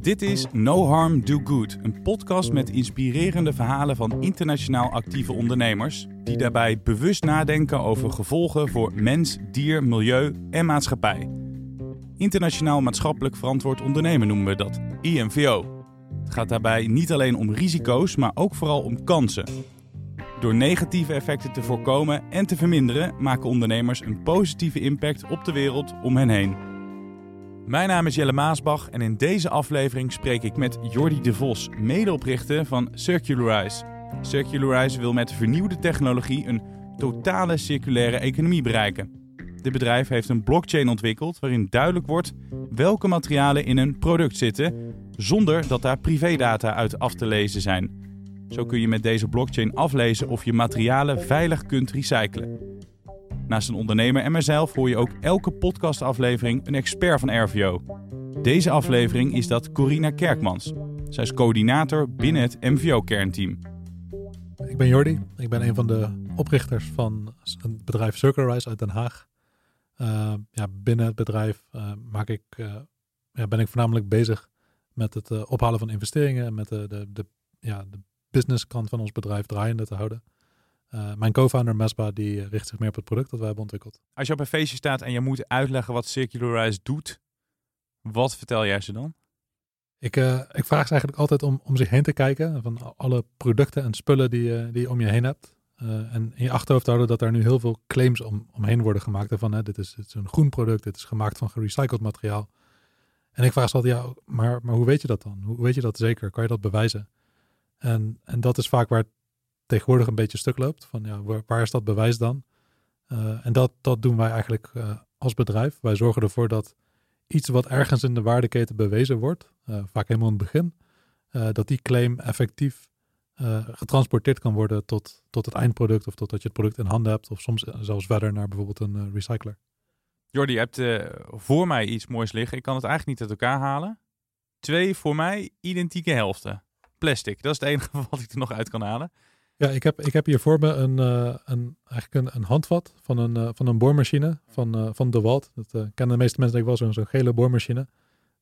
Dit is No Harm Do Good, een podcast met inspirerende verhalen van internationaal actieve ondernemers die daarbij bewust nadenken over gevolgen voor mens, dier, milieu en maatschappij. Internationaal maatschappelijk verantwoord ondernemen noemen we dat, IMVO. Het gaat daarbij niet alleen om risico's, maar ook vooral om kansen. Door negatieve effecten te voorkomen en te verminderen, maken ondernemers een positieve impact op de wereld om hen heen. Mijn naam is Jelle Maasbach en in deze aflevering spreek ik met Jordi de Vos, medeoprichter van Circularize. Circularize wil met vernieuwde technologie een totale circulaire economie bereiken. Dit bedrijf heeft een blockchain ontwikkeld waarin duidelijk wordt welke materialen in een product zitten, zonder dat daar privédata uit af te lezen zijn. Zo kun je met deze blockchain aflezen of je materialen veilig kunt recyclen. Naast een ondernemer en mezelf hoor je ook elke podcastaflevering een expert van RVO. Deze aflevering is dat Corina Kerkmans. Zij is coördinator binnen het MVO-kernteam. Ik ben Jordi. Ik ben een van de oprichters van het bedrijf Circularize uit Den Haag. Uh, ja, binnen het bedrijf ik, uh, ja, ben ik voornamelijk bezig met het ophalen van investeringen en met de, de, de, ja, de businesskant van ons bedrijf draaiende te houden. Uh, mijn co-founder Mesba die richt zich meer op het product dat wij hebben ontwikkeld. Als je op een feestje staat en je moet uitleggen wat Circularize doet, wat vertel jij ze dan? Ik, uh, ik vraag ze eigenlijk altijd om, om zich heen te kijken van alle producten en spullen die, uh, die je om je heen hebt. en in je achterhoofd houden dat er nu heel veel claims om, omheen worden gemaakt. Van hè, dit, is, dit is een groen product, dit is gemaakt van gerecycled materiaal. En ik vraag ze altijd, ja, maar, maar hoe weet je dat dan? Hoe weet je dat zeker? Kan je dat bewijzen? En, en dat is vaak waar het tegenwoordig een beetje stuk loopt. Van ja, waar, is dat bewijs dan? Uh, en dat, dat doen wij eigenlijk uh, als bedrijf. Wij zorgen ervoor dat iets wat ergens in de waardeketen bewezen wordt, uh, vaak helemaal in het begin, dat die claim effectief getransporteerd kan worden tot, tot het eindproduct of totdat je het product in handen hebt of soms zelfs verder naar bijvoorbeeld een recycler. Jordi, je hebt voor mij iets moois liggen. Ik kan het eigenlijk niet uit elkaar halen. Twee voor mij identieke helften. Plastic, dat is het enige wat ik er nog uit kan halen. Ja, ik heb, ik heb hier voor me een, uh, een, eigenlijk een, een handvat van een, uh, van een boormachine van, uh, van De Walt. Dat kennen de meeste mensen denk ik wel, zo'n zo'n gele boormachine.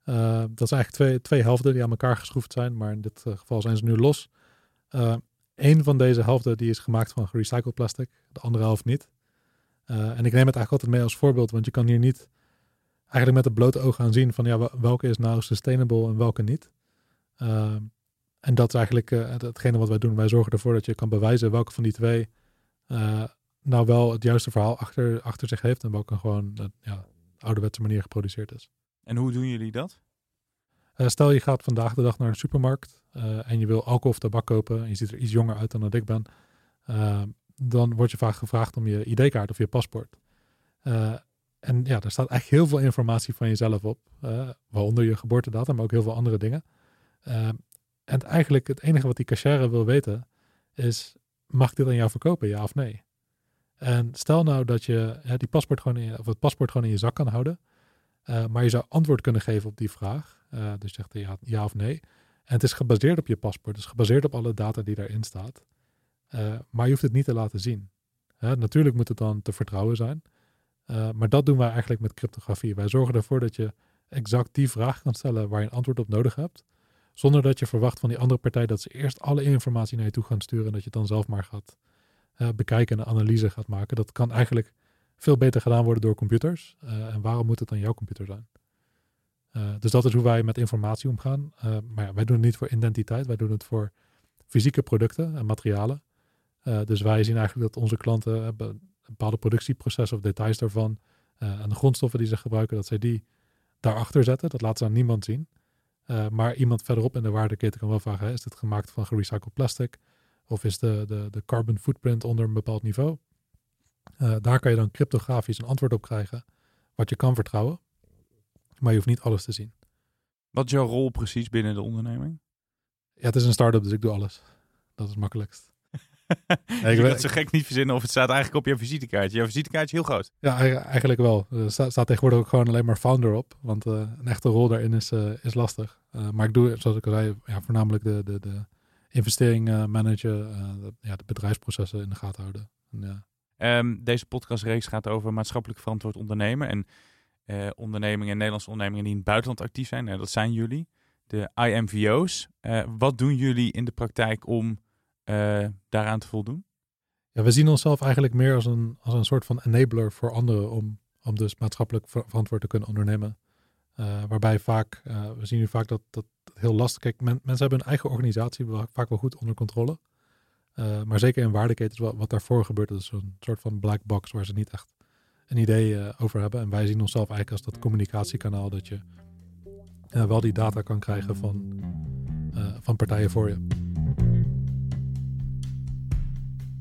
dat zijn eigenlijk twee, twee helften die aan elkaar geschroefd zijn, maar in dit geval zijn ze nu los. Eén van deze helften die is gemaakt van gerecycled plastic, de andere helft niet. en ik neem het eigenlijk altijd mee als voorbeeld, want je kan hier niet eigenlijk met het blote oog gaan zien van ja, welke is nou sustainable en welke niet. En dat is eigenlijk uh, hetgene wat wij doen. Wij zorgen ervoor dat je kan bewijzen welke van die twee uh, nou wel het juiste verhaal achter, achter zich heeft en welke gewoon uh, ja, ouderwetse manier geproduceerd is. En hoe doen jullie dat? stel je gaat vandaag de dag naar een supermarkt en je wil alcohol of tabak kopen en je ziet er iets jonger uit dan dat ik ben, dan word je vaak gevraagd om je ID-kaart of je paspoort. en ja, daar staat eigenlijk heel veel informatie van jezelf op, waaronder je geboortedata, maar ook heel veel andere dingen. En eigenlijk het enige wat die cashier wil weten is, mag ik dit aan jou verkopen, ja of nee? En stel nou dat je hè, die paspoort gewoon in, of het paspoort gewoon in je zak kan houden, uh, maar je zou antwoord kunnen geven op die vraag. Uh, dus zegt ja, ja of nee. En het is gebaseerd op je paspoort, dus gebaseerd op alle data die daarin staat. Uh, maar je hoeft het niet te laten zien. natuurlijk moet het dan te vertrouwen zijn. maar dat doen wij eigenlijk met cryptografie. Wij zorgen ervoor dat je exact die vraag kan stellen waar je een antwoord op nodig hebt. Zonder dat je verwacht van die andere partij dat ze eerst alle informatie naar je toe gaan sturen en dat je het dan zelf maar gaat uh, bekijken en een analyse gaat maken. Dat kan eigenlijk veel beter gedaan worden door computers. Uh, en waarom moet het dan jouw computer zijn? Uh, dus dat is hoe wij met informatie omgaan. maar ja, wij doen het niet voor identiteit, wij doen het voor fysieke producten en materialen. dus wij zien eigenlijk dat onze klanten bepaalde productieprocessen of details daarvan en de grondstoffen die ze gebruiken, dat zij die daarachter zetten. Dat laten ze aan niemand zien. Uh, maar iemand verderop in de waardeketen kan wel vragen: hè, is dit gemaakt van gerecycled plastic? Of is de, de, de carbon footprint onder een bepaald niveau? Uh, daar kan je dan cryptografisch een antwoord op krijgen, wat je kan vertrouwen. Maar je hoeft niet alles te zien. Wat is jouw rol precies binnen de onderneming? Ja, het is een start-up, dus ik doe alles. Dat is het makkelijkst. Ik het zo gek niet verzinnen of het staat eigenlijk op je visitekaartje. Jouw visitekaartje is heel groot. Ja, eigenlijk wel. Er staat, staat tegenwoordig ook gewoon alleen maar founder op. Want uh, een echte rol daarin is, uh, is lastig. Uh, maar ik doe, zoals ik al zei, ja, voornamelijk de, de, de investering managen, de, ja, de bedrijfsprocessen in de gaten houden. En, ja. um, deze podcastreeks gaat over maatschappelijk verantwoord ondernemen. En ondernemingen, Nederlandse ondernemingen die in het buitenland actief zijn. Nou, dat zijn jullie, de IMVO's. wat doen jullie in de praktijk om daaraan te voldoen? Ja, we zien onszelf eigenlijk meer als een, als een soort van enabler voor anderen om, om dus maatschappelijk verantwoord te kunnen ondernemen. waarbij vaak, we zien nu vaak dat dat heel lastig. Kijk, mensen hebben een eigen organisatie vaak wel goed onder controle. Maar zeker in waardeketens, wat, daarvoor gebeurt, is een soort van black box waar ze niet echt een idee over hebben. En wij zien onszelf eigenlijk als dat communicatiekanaal dat je wel die data kan krijgen van, van partijen voor je.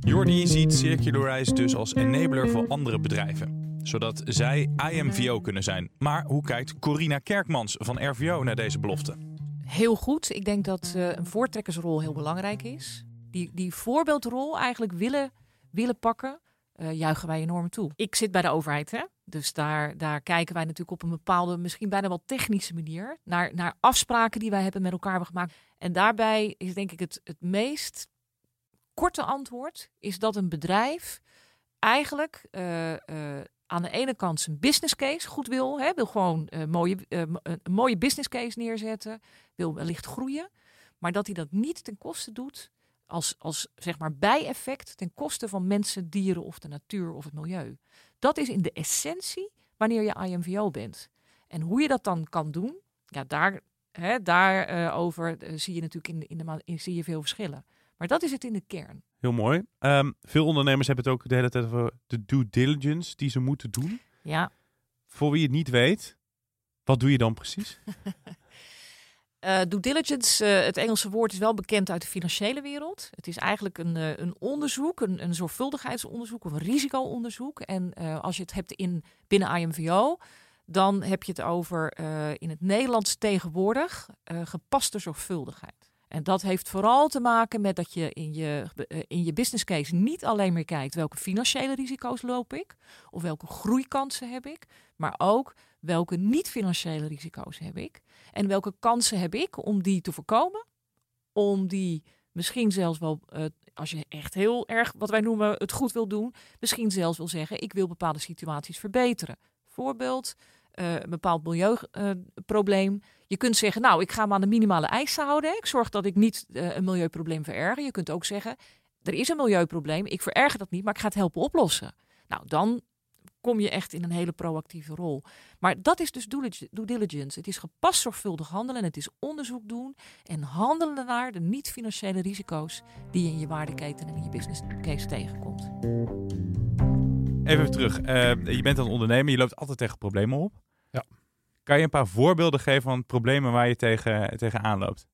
Jordi ziet Circularize dus als enabler voor andere bedrijven, zodat zij IMVO kunnen zijn. Maar hoe kijkt Corina Kerkmans van RVO naar deze belofte? Heel goed. Ik denk dat een voortrekkersrol heel belangrijk is die, die voorbeeldrol eigenlijk willen, willen pakken, uh, juichen wij enorm toe. Ik zit bij de overheid, hè? dus daar, daar kijken wij natuurlijk op een bepaalde, misschien bijna wel technische manier, naar, naar afspraken die wij hebben met elkaar hebben gemaakt. En daarbij is denk ik het, het meest korte antwoord, is dat een bedrijf eigenlijk uh, uh, aan de ene kant zijn business case goed wil, hè, wil gewoon mooie, een mooie business case neerzetten, wil wellicht groeien, maar dat hij dat niet ten koste doet als, als zeg maar bijeffect ten koste van mensen, dieren of de natuur of het milieu. Dat is in de essentie wanneer je IMVO bent. En hoe je dat dan kan doen, ja, daar, hè, daarover zie je natuurlijk in de, in de in, zie je veel verschillen. Maar dat is het in de kern. Heel mooi. Um, veel ondernemers hebben het ook de hele tijd over de due diligence die ze moeten doen. Ja. Voor wie het niet weet, wat doe je dan precies? Uh, due diligence, uh, het Engelse woord is wel bekend uit de financiële wereld. Het is eigenlijk een, uh, een onderzoek, een, een zorgvuldigheidsonderzoek of een risicoonderzoek. En als je het hebt in, binnen IMVO, dan heb je het over in het Nederlands tegenwoordig gepaste zorgvuldigheid. En dat heeft vooral te maken met dat je in je, in je business case niet alleen meer kijkt welke financiële risico's loop ik of welke groeikansen heb ik, maar ook welke niet-financiële risico's heb ik en welke kansen heb ik om die te voorkomen, om die misschien zelfs wel, uh, als je echt heel erg wat wij noemen het goed wil doen, misschien zelfs wil zeggen ik wil bepaalde situaties verbeteren. Voorbeeld, uh, een bepaald milieuprobleem. Je kunt zeggen, nou, ik ga me aan de minimale eisen houden. Ik zorg dat ik niet uh, een milieuprobleem vererger. Je kunt ook zeggen, er is een milieuprobleem, ik vererger dat niet, maar ik ga het helpen oplossen. Nou, dan kom je echt in een hele proactieve rol. Maar dat is dus due diligence. Het is gepast zorgvuldig handelen en het is onderzoek doen en handelen naar de niet-financiële risico's die je in je waardeketen en in je business case tegenkomt. Even terug. Uh, je bent een ondernemer, je loopt altijd tegen problemen op. Ja. Kan je een paar voorbeelden geven van problemen waar je tegen, tegenaan loopt?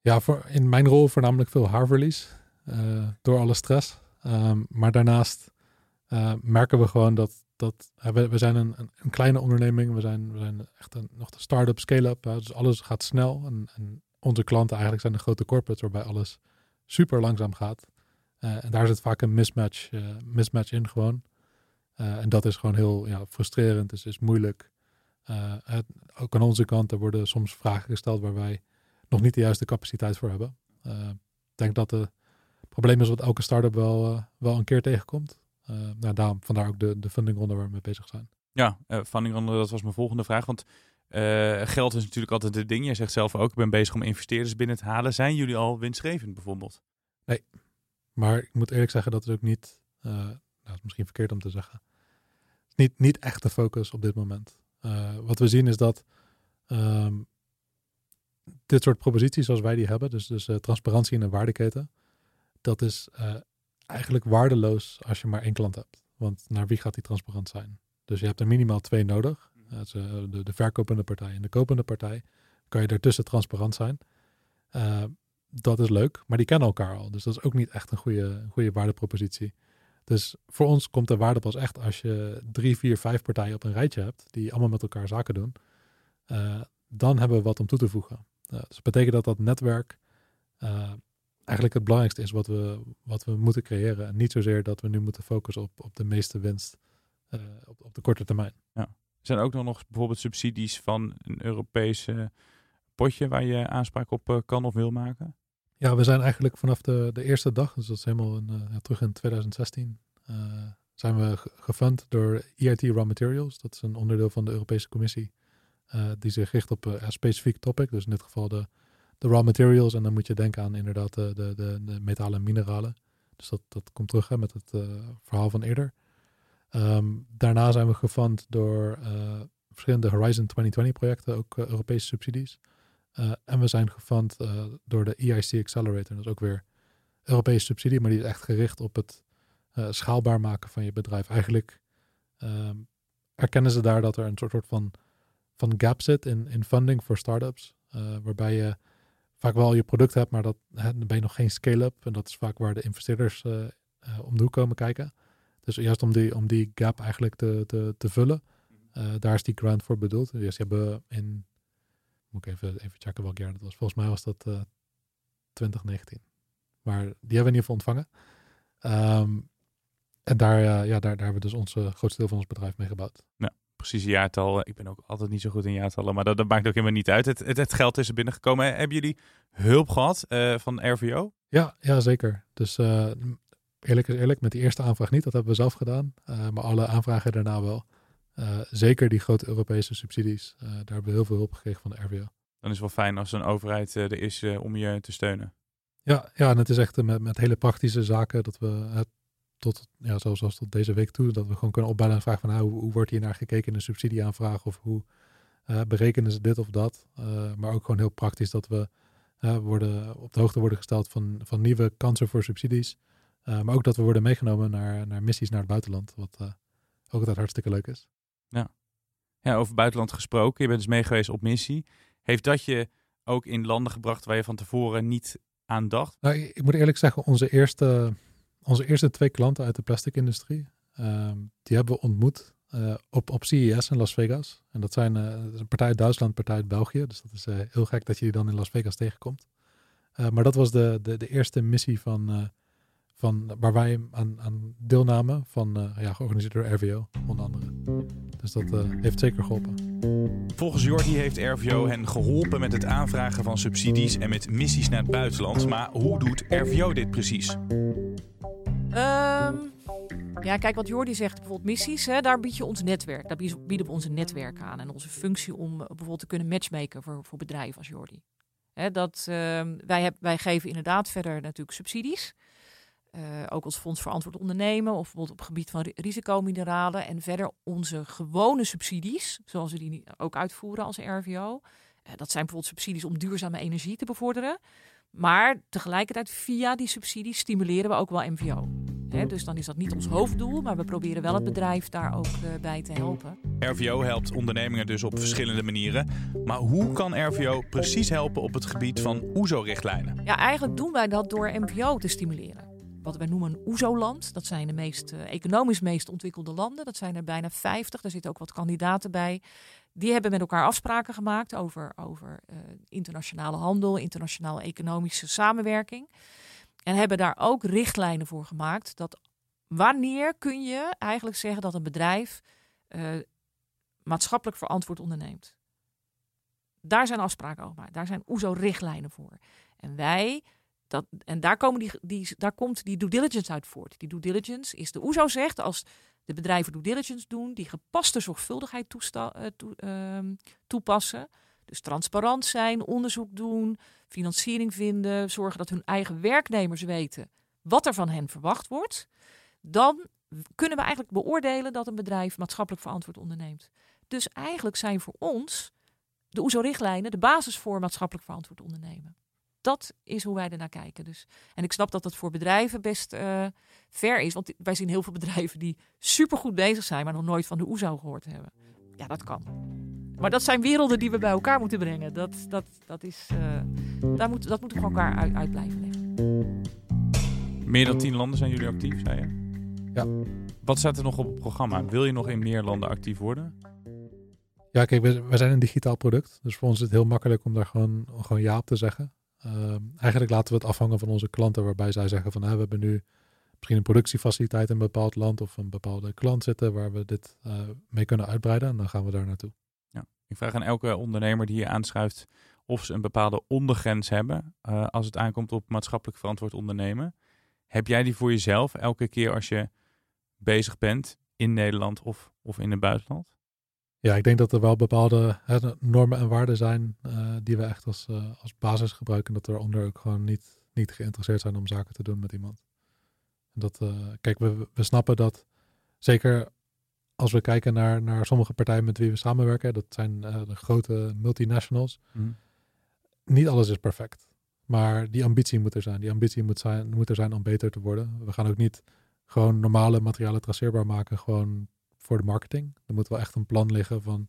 Ja, voor, in mijn rol voornamelijk veel haarverlies uh, door alle stress. Um, maar daarnaast uh, merken we gewoon dat, dat uh, we, we zijn een, een, kleine onderneming. We zijn, we zijn echt een, nog de start-up, scale-up. Dus alles gaat snel. En, en, onze klanten eigenlijk zijn de grote corporates waarbij alles super langzaam gaat. en daar zit vaak een mismatch, mismatch in gewoon. en dat is gewoon heel ja, frustrerend. Dus is moeilijk. Het, ook aan onze kant, er worden soms vragen gesteld waar wij nog niet de juiste capaciteit voor hebben. ik denk dat het probleem is wat elke start-up wel, wel een keer tegenkomt. Nou, daarom, vandaar ook de, de fundingronde waar we mee bezig zijn. Ja, fundingronde, dat was mijn volgende vraag. Want uh, geld is natuurlijk altijd het ding. Je zegt zelf ook, ik ben bezig om investeerders binnen te halen. Zijn jullie al winstgevend bijvoorbeeld? Nee, maar ik moet eerlijk zeggen dat het ook niet, nou, dat is misschien verkeerd om te zeggen, niet, niet echt de focus op dit moment. Wat we zien is dat um, dit soort proposities zoals wij die hebben, dus, dus transparantie in de waardeketen, dat is eigenlijk waardeloos als je maar één klant hebt. Want naar wie gaat die transparant zijn? Dus je hebt er minimaal twee nodig. Mhm. Dat is, de, de, verkopende partij en de kopende partij. Kan je ertussen transparant zijn. Dat is leuk, maar die kennen elkaar al. Dus dat is ook niet echt een goede, goede waardepropositie. Dus voor ons komt de waarde pas echt als je drie, vier, vijf partijen op een rijtje hebt. Die allemaal met elkaar zaken doen. Uh, dan hebben we wat om toe te voegen. dus dat betekent dat dat netwerk eigenlijk het belangrijkste is wat we, wat we moeten creëren. En niet zozeer dat we nu moeten focussen op, op de meeste winst op, op de korte termijn. Ja. Zijn er ook nog bijvoorbeeld subsidies van een Europese potje waar je aanspraak op kan of wil maken? Ja, we zijn eigenlijk vanaf de, de eerste dag, dus dat is helemaal in, uh, terug in 2016, zijn we gefund door EIT Raw Materials. Dat is een onderdeel van de Europese Commissie. die zich richt op een specifiek topic. Dus in dit geval de, de raw materials. En dan moet je denken aan inderdaad de, de, de, de metalen en mineralen. Dus dat, dat komt terug hè, met het verhaal van eerder. Ehm, daarna zijn we gefund door verschillende Horizon 2020 projecten, ook Europese subsidies. En we zijn gefund door de EIC Accelerator. Dat is ook weer Europese subsidie, maar die is echt gericht op het uh, schaalbaar maken van je bedrijf. Eigenlijk ehm, erkennen ze daar dat er een soort van, van gap zit in, in funding voor startups. Waarbij je vaak wel je product hebt, maar dat, hè, dan ben je nog geen scale-up. En dat is vaak waar de investeerders om de hoek komen kijken. Dus juist om die, om die gap eigenlijk te, te, te vullen, daar is die grant voor bedoeld. Dus ze hebben in, moet ik even, even checken welk jaar dat was. Volgens mij was dat 2019. Maar die hebben we in ieder geval ontvangen. Um, en daar, uh, ja, daar, daar hebben we dus ons grootste deel van ons bedrijf mee gebouwd. Ja, precies jaartal. Ik ben ook altijd niet zo goed in jaartallen, maar dat, dat maakt ook helemaal niet uit. Het, het, het geld is er binnengekomen. Hebben jullie hulp gehad uh, van RVO? Ja, ja zeker. Dus uh, eerlijk is eerlijk, met die eerste aanvraag niet. Dat hebben we zelf gedaan. maar alle aanvragen daarna wel. Zeker die grote Europese subsidies. daar hebben we heel veel hulp gekregen van de RVO. Dan is het wel fijn als een overheid er is om je te steunen. Ja, ja, en het is echt met, met hele praktische zaken dat we het tot, ja, zoals, tot deze week toe, dat we gewoon kunnen opbellen en vragen van nou, hoe, hoe wordt hier naar gekeken in een subsidieaanvraag of hoe berekenen ze dit of dat. Maar ook gewoon heel praktisch dat we worden, op de hoogte worden gesteld van, van nieuwe kansen voor subsidies. maar ook dat we worden meegenomen naar, naar missies naar het buitenland, wat ook altijd hartstikke leuk is. Ja. ja, over buitenland gesproken, je bent dus meegeweest op missie. Heeft dat je ook in landen gebracht waar je van tevoren niet aan dacht? Nou, ik moet eerlijk zeggen, onze eerste onze eerste twee klanten uit de plastic-industrie, ehm, die hebben we ontmoet uh, op, op CES in Las Vegas. En dat zijn uh, een partij uit Duitsland, partij uit België. Dus dat is uh, heel gek dat je die dan in Las Vegas tegenkomt. maar dat was de, de, de eerste missie van, van waar wij aan, aan deelnamen van ja, georganiseerd door RVO, onder andere. Dus dat heeft zeker geholpen. Volgens Jordi heeft RVO hen geholpen met het aanvragen van subsidies en met missies naar het buitenland. Maar hoe doet RVO dit precies? Um, ja, kijk wat Jordi zegt, bijvoorbeeld missies, hè, daar bied je ons netwerk. Daar bieden we onze netwerk aan en onze functie om eh, bijvoorbeeld te kunnen matchmaken voor, voor bedrijven als Jordi. Hè, dat, uh, wij, heb, wij geven inderdaad verder natuurlijk subsidies. Uh, ook als Fonds Verantwoord Ondernemen of bijvoorbeeld op het gebied van risicomineralen. En verder onze gewone subsidies, zoals we die ook uitvoeren als RVO. Uh, dat zijn bijvoorbeeld subsidies om duurzame energie te bevorderen. Maar tegelijkertijd via die subsidies stimuleren we ook wel MVO. dus dan is dat niet ons hoofddoel, maar we proberen wel het bedrijf daar ook uh, bij te helpen. RVO helpt ondernemingen dus op verschillende manieren. Maar hoe kan RVO precies helpen op het gebied van OESO-richtlijnen? Ja, eigenlijk doen wij dat door MVO te stimuleren. Wat wij noemen een OESO-land. Dat zijn de meest, uh, economisch meest ontwikkelde landen. Dat zijn er bijna 50. Daar zitten ook wat kandidaten bij. Die hebben met elkaar afspraken gemaakt over, over uh, internationale handel, internationale economische samenwerking. En hebben daar ook richtlijnen voor gemaakt dat wanneer kun je eigenlijk zeggen dat een bedrijf uh, maatschappelijk verantwoord onderneemt. Daar zijn afspraken over Daar zijn OESO-richtlijnen voor. En wij, dat, en daar, komen die, daar komt die due diligence uit voort. Die due diligence is de OESO zegt als de bedrijven due diligence doen, die gepaste zorgvuldigheid toe, uh, toepassen. Dus transparant zijn, onderzoek doen, financiering vinden, zorgen dat hun eigen werknemers weten wat er van hen verwacht wordt. Dan kunnen we eigenlijk beoordelen dat een bedrijf maatschappelijk verantwoord onderneemt. Dus eigenlijk zijn voor ons de OESO-richtlijnen de basis voor maatschappelijk verantwoord ondernemen dat is hoe wij ernaar kijken. Dus. En ik snap dat dat voor bedrijven best uh, ver is. Want wij zien heel veel bedrijven die supergoed bezig zijn, maar nog nooit van de OESO gehoord hebben. Ja, dat kan. Maar dat zijn werelden die we bij elkaar moeten brengen. Dat, dat, dat, is, uh, daar moet, dat moeten we elkaar uit, uit blijven leggen. Meer dan tien landen zijn jullie actief, zei je? Ja. Wat staat er nog op het programma? Wil je nog in meer landen actief worden? Ja, kijk, we, we zijn een digitaal product. Dus voor ons is het heel makkelijk om daar gewoon, gewoon ja op te zeggen. Ehm, eigenlijk laten we het afhangen van onze klanten, waarbij zij zeggen van we hebben nu misschien een productiefaciliteit in een bepaald land of een bepaalde klant zitten waar we dit uh, mee kunnen uitbreiden en dan gaan we daar naartoe. Ja. Ik vraag aan elke ondernemer die je aanschuift of ze een bepaalde ondergrens hebben uh, als het aankomt op maatschappelijk verantwoord ondernemen. Heb jij die voor jezelf elke keer als je bezig bent in Nederland of, of in het buitenland? Ja, ik denk dat er wel bepaalde hè, normen en waarden zijn uh, die we echt als, uh, als basis gebruiken. Dat we onder ook gewoon niet, niet geïnteresseerd zijn om zaken te doen met iemand. Dat, uh, kijk, we, we snappen dat zeker als we kijken naar, naar sommige partijen met wie we samenwerken, dat zijn de grote multinationals. Mm. Niet alles is perfect. Maar die ambitie moet er zijn. Die ambitie moet, zijn, moet er zijn om beter te worden. We gaan ook niet gewoon normale materialen traceerbaar maken, gewoon voor de marketing. Er moet wel echt een plan liggen van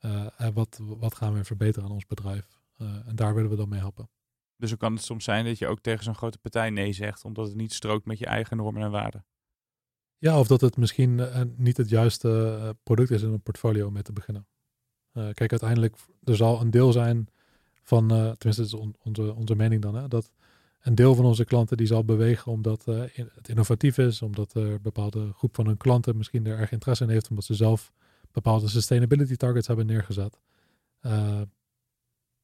uh, wat, wat gaan we verbeteren aan ons bedrijf. Uh, en daar willen we dan mee helpen. Dus dan kan het soms zijn dat je ook tegen zo'n grote partij nee zegt, omdat het niet strookt met je eigen normen en waarden. Ja, of dat het misschien niet het juiste product is in een portfolio om mee te beginnen. kijk, uiteindelijk, er zal een deel zijn van, tenminste, is on, onze, onze mening dan, hè, dat een deel van onze klanten die zal bewegen omdat uh, het innovatief is, omdat er een bepaalde groep van hun klanten misschien er erg interesse in heeft, omdat ze zelf bepaalde sustainability targets hebben neergezet. Uh,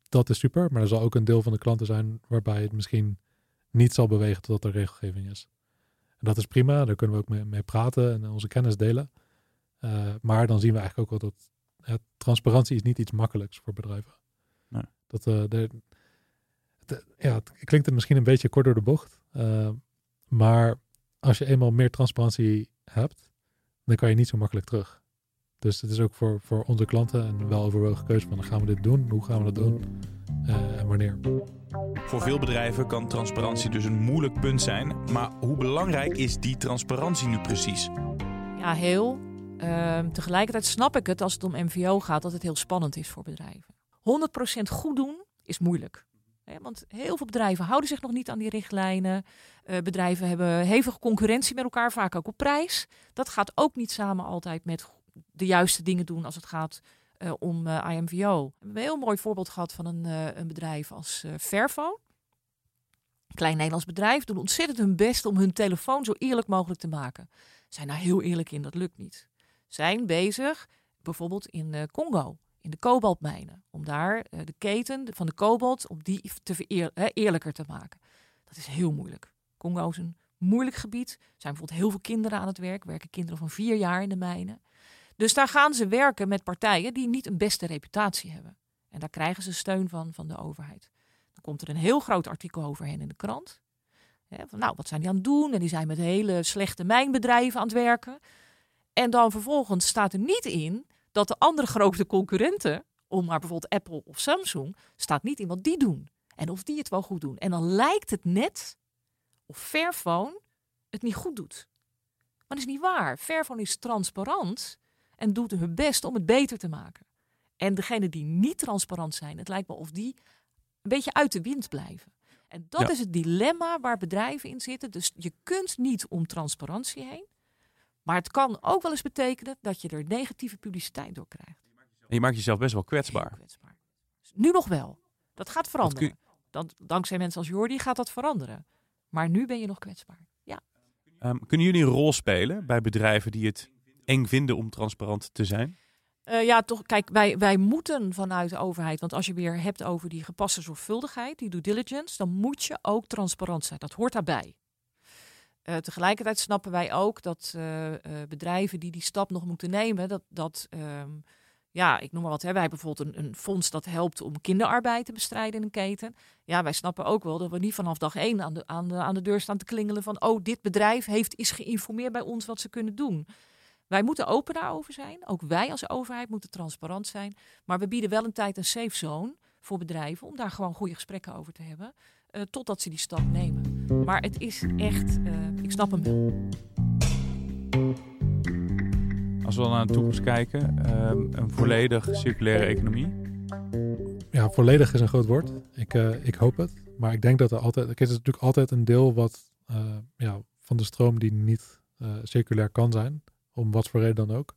dat is super, maar er zal ook een deel van de klanten zijn waarbij het misschien niet zal bewegen totdat er regelgeving is. En dat is prima, daar kunnen we ook mee, mee praten en onze kennis delen. Uh, maar dan zien we eigenlijk ook wel dat transparantie is niet iets makkelijks voor bedrijven. Nee. Dat, ja, het klinkt het misschien een beetje kort door de bocht. Uh, maar als je eenmaal meer transparantie hebt, dan kan je niet zo makkelijk terug. Dus het is ook voor, voor onze klanten een weloverwogen keuze van gaan we dit doen, hoe gaan we dat doen uh, en wanneer. Voor veel bedrijven kan transparantie dus een moeilijk punt zijn. Maar hoe belangrijk is die transparantie nu precies? Ja, heel. Uh, tegelijkertijd snap ik het als het om MVO gaat dat het heel spannend is voor bedrijven. 100% goed doen is moeilijk want heel veel bedrijven houden zich nog niet aan die richtlijnen. Uh, bedrijven hebben hevige concurrentie met elkaar, vaak ook op prijs. Dat gaat ook niet samen altijd met de juiste dingen doen als het gaat uh, om eh, IMVO. We hebben een heel mooi voorbeeld gehad van een, een bedrijf als. Een klein Nederlands bedrijf doen ontzettend hun best om hun telefoon zo eerlijk mogelijk te maken. Zijn daar heel eerlijk in, dat lukt niet. Zijn bezig, bijvoorbeeld in Congo in de kobaltmijnen. Om daar uh, de keten van de kobalt, om die te vereer, hè, eerlijker te maken. Dat is heel moeilijk. Congo is een moeilijk gebied. Er zijn bijvoorbeeld heel veel kinderen aan het werk. Werken kinderen van vier jaar in de mijnen. Dus daar gaan ze werken met partijen die niet een beste reputatie hebben. En daar krijgen ze steun van van de overheid. Dan komt er een heel groot artikel over hen in de krant. van, nou, wat zijn die aan het doen? En die zijn met hele slechte mijnbedrijven aan het werken. En dan vervolgens staat er niet in dat de andere grote concurrenten, om maar bijvoorbeeld Apple of Samsung, staat niet in wat die doen. En of die het wel goed doen. En dan lijkt het net of Fairphone het niet goed doet. Maar dat is niet waar. Fairphone is transparant en doet hun best om het beter te maken. En degenen die niet transparant zijn, het lijkt wel of die een beetje uit de wind blijven. En dat is het dilemma waar bedrijven in zitten. Dus je kunt niet om transparantie heen. Maar het kan ook wel eens betekenen dat je er negatieve publiciteit door krijgt. En je maakt jezelf best wel kwetsbaar. kwetsbaar. Nu nog wel. Dat gaat veranderen. Dan, dankzij mensen als Jordi gaat dat veranderen. Maar nu ben je nog kwetsbaar. Ja. Um, kunnen jullie een rol spelen bij bedrijven die het eng vinden om transparant te zijn? Uh, ja, toch. Kijk, wij, wij moeten vanuit de overheid, want als je weer hebt over die gepaste zorgvuldigheid, die due diligence, dan moet je ook transparant zijn. Dat hoort daarbij. Uh, tegelijkertijd snappen wij ook dat uh, uh, bedrijven die die stap nog moeten nemen, dat, dat um, ja, ik noem maar wat, hè, wij bijvoorbeeld een, een, fonds dat helpt om kinderarbeid te bestrijden in een keten. Ja, wij snappen ook wel dat we niet vanaf dag één aan de, aan de, aan de deur staan te klingelen van, oh, dit bedrijf heeft, is geïnformeerd bij ons wat ze kunnen doen. Wij moeten open daarover zijn. Ook wij als overheid moeten transparant zijn. Maar we bieden wel een tijd een safe zone voor bedrijven om daar gewoon goede gesprekken over te hebben. Uh, totdat ze die stap nemen. Maar het is echt, uh, ik snap hem wel. Als we dan naar de toekomst kijken, uh, een volledig circulaire economie. Ja, volledig is een groot woord. Ik, uh, ik hoop het. Maar ik denk dat er altijd, er is natuurlijk altijd een deel wat, ja, van de stroom die niet circulair kan zijn. Om wat voor reden dan ook.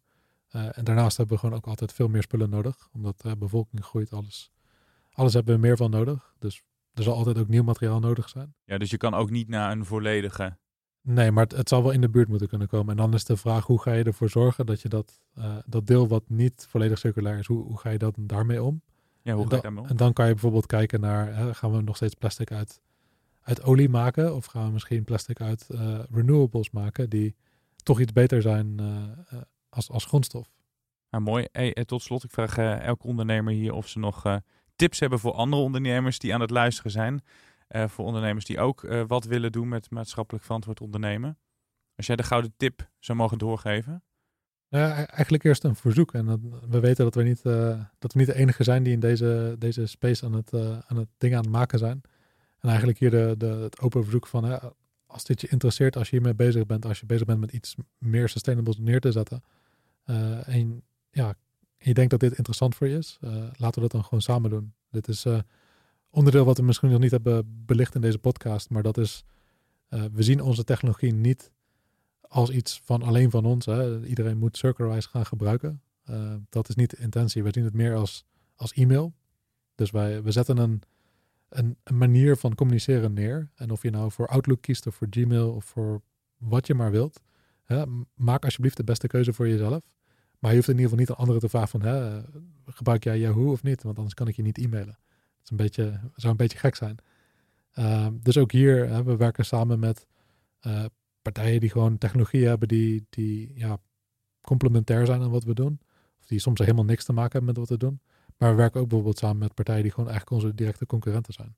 en daarnaast hebben we gewoon ook altijd veel meer spullen nodig. Omdat de bevolking groeit, alles, alles hebben we meer van nodig. Dus er zal altijd ook nieuw materiaal nodig zijn. Ja, dus je kan ook niet naar een volledige. Nee, maar het, het zal wel in de buurt moeten kunnen komen. En dan is de vraag, hoe ga je ervoor zorgen dat je dat, uh, dat deel wat niet volledig circulair is, hoe, hoe ga je dat daarmee om? Ja, hoe en, ga je daarmee om? en dan kan je bijvoorbeeld kijken naar, hè, gaan we nog steeds plastic uit, uit olie maken? Of gaan we misschien plastic uit uh, renewables maken die toch iets beter zijn uh, als, als grondstof. Nou, mooi. Hey, tot slot, ik vraag elke ondernemer hier of ze nog tips hebben voor andere ondernemers die aan het luisteren zijn. voor ondernemers die ook wat willen doen met maatschappelijk verantwoord ondernemen. Als jij de gouden tip zou mogen doorgeven. Ja, e-, eigenlijk eerst een verzoek. En we weten dat we, niet, dat we niet de enige zijn die in deze, deze space aan het, aan het ding aan het maken zijn. En eigenlijk hier de, de, het open verzoek van hè, als dit je interesseert, als je hiermee bezig bent, als je bezig bent met iets meer sustainable neer te zetten. En ja, je denkt dat dit interessant voor je is, uh, laten we dat dan gewoon samen doen. Dit is uh, onderdeel wat we misschien nog niet hebben belicht in deze podcast, maar dat is, we zien onze technologie niet als iets van alleen van ons. Hè. Iedereen moet Circlewise gaan gebruiken. dat is niet de intentie. We zien het meer als, als e-mail. Dus wij, we zetten een, een, een, manier van communiceren neer. En of je nou voor Outlook kiest of voor Gmail of voor wat je maar wilt. Hè, maak alsjeblieft de beste keuze voor jezelf. Maar je hoeft in ieder geval niet aan anderen te vragen van hè, gebruik jij Yahoo of niet? Want anders kan ik je niet e-mailen. Dat is een beetje, zou een beetje gek zijn. Uh, dus ook hier, hè, we werken samen met uh, partijen die gewoon technologie hebben die, die ja, complementair zijn aan wat we doen. Of die soms helemaal niks te maken hebben met wat we doen. Maar we werken ook bijvoorbeeld samen met partijen die gewoon eigenlijk onze directe concurrenten zijn.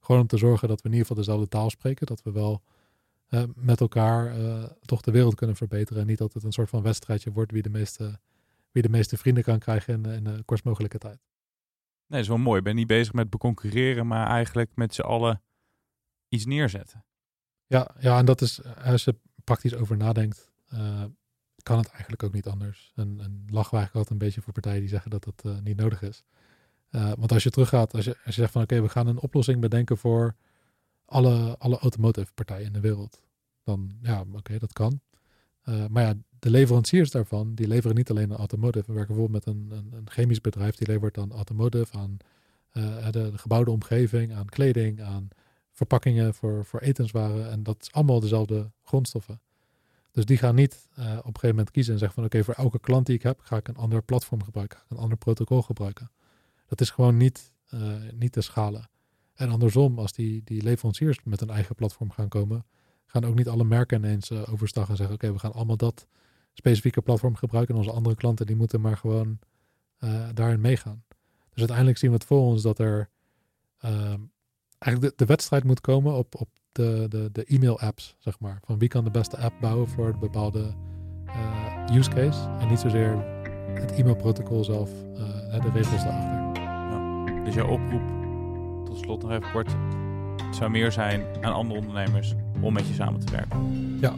Gewoon om te zorgen dat we in ieder geval dezelfde taal spreken. Dat we wel uh, met elkaar uh, toch de wereld kunnen verbeteren. En niet dat het een soort van wedstrijdje wordt wie de meeste, wie de meeste vrienden kan krijgen in, in de kortst mogelijke tijd. Nee, dat is wel mooi. Ik ben niet bezig met beconcurreren, maar eigenlijk met z'n allen iets neerzetten. Ja, ja, en dat is, als je praktisch over nadenkt, uh, kan het eigenlijk ook niet anders. En, en lachen we eigenlijk altijd een beetje voor partijen die zeggen dat dat uh, niet nodig is. Uh, want als je teruggaat, als je, als je zegt van oké, we gaan een oplossing bedenken voor alle, alle automotive partijen in de wereld. Dan ja, oké, dat kan. Uh, maar ja, de leveranciers daarvan, die leveren niet alleen aan automotive. We werken bijvoorbeeld met een, een, een chemisch bedrijf, die levert aan automotive, aan de, de, gebouwde omgeving, aan kleding, aan verpakkingen voor, voor etenswaren. En dat is allemaal dezelfde grondstoffen. Dus die gaan niet uh, op een gegeven moment kiezen en zeggen van oké, voor elke klant die ik heb, ga ik een ander platform gebruiken, ga ik een ander protocol gebruiken. Dat is gewoon niet, uh, niet te schalen. En andersom, als die, die leveranciers met een eigen platform gaan komen, gaan ook niet alle merken ineens uh, overstag en zeggen oké, we gaan allemaal dat specifieke platform gebruiken en onze andere klanten die moeten maar gewoon daarin meegaan. Dus uiteindelijk zien we het voor ons dat er ehm, eigenlijk de, de, wedstrijd moet komen op, op de, de, de e-mail-apps, zeg maar. Van wie kan de beste app bouwen voor een bepaalde uh, use case. En niet zozeer het e-mailprotocol zelf, de regels daarachter. Ja. Dus jouw oproep, tot slot nog even kort, zou meer zijn aan andere ondernemers om met je samen te werken. Ja.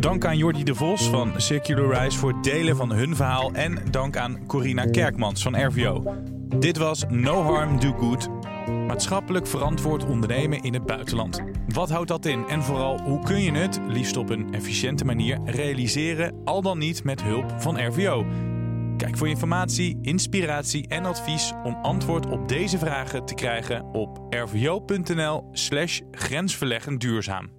Dank aan Jordi de Vos van Circularize voor het delen van hun verhaal. En dank aan Corina Kerkmans van RVO. Dit was No Harm, Do Good. Maatschappelijk verantwoord ondernemen in het buitenland. Wat houdt dat in en vooral hoe kun je het, liefst op een efficiënte manier, realiseren, al dan niet met hulp van RVO? Kijk voor informatie, inspiratie en advies om antwoord op deze vragen te krijgen op rvo.nl/slash grensverleggend duurzaam.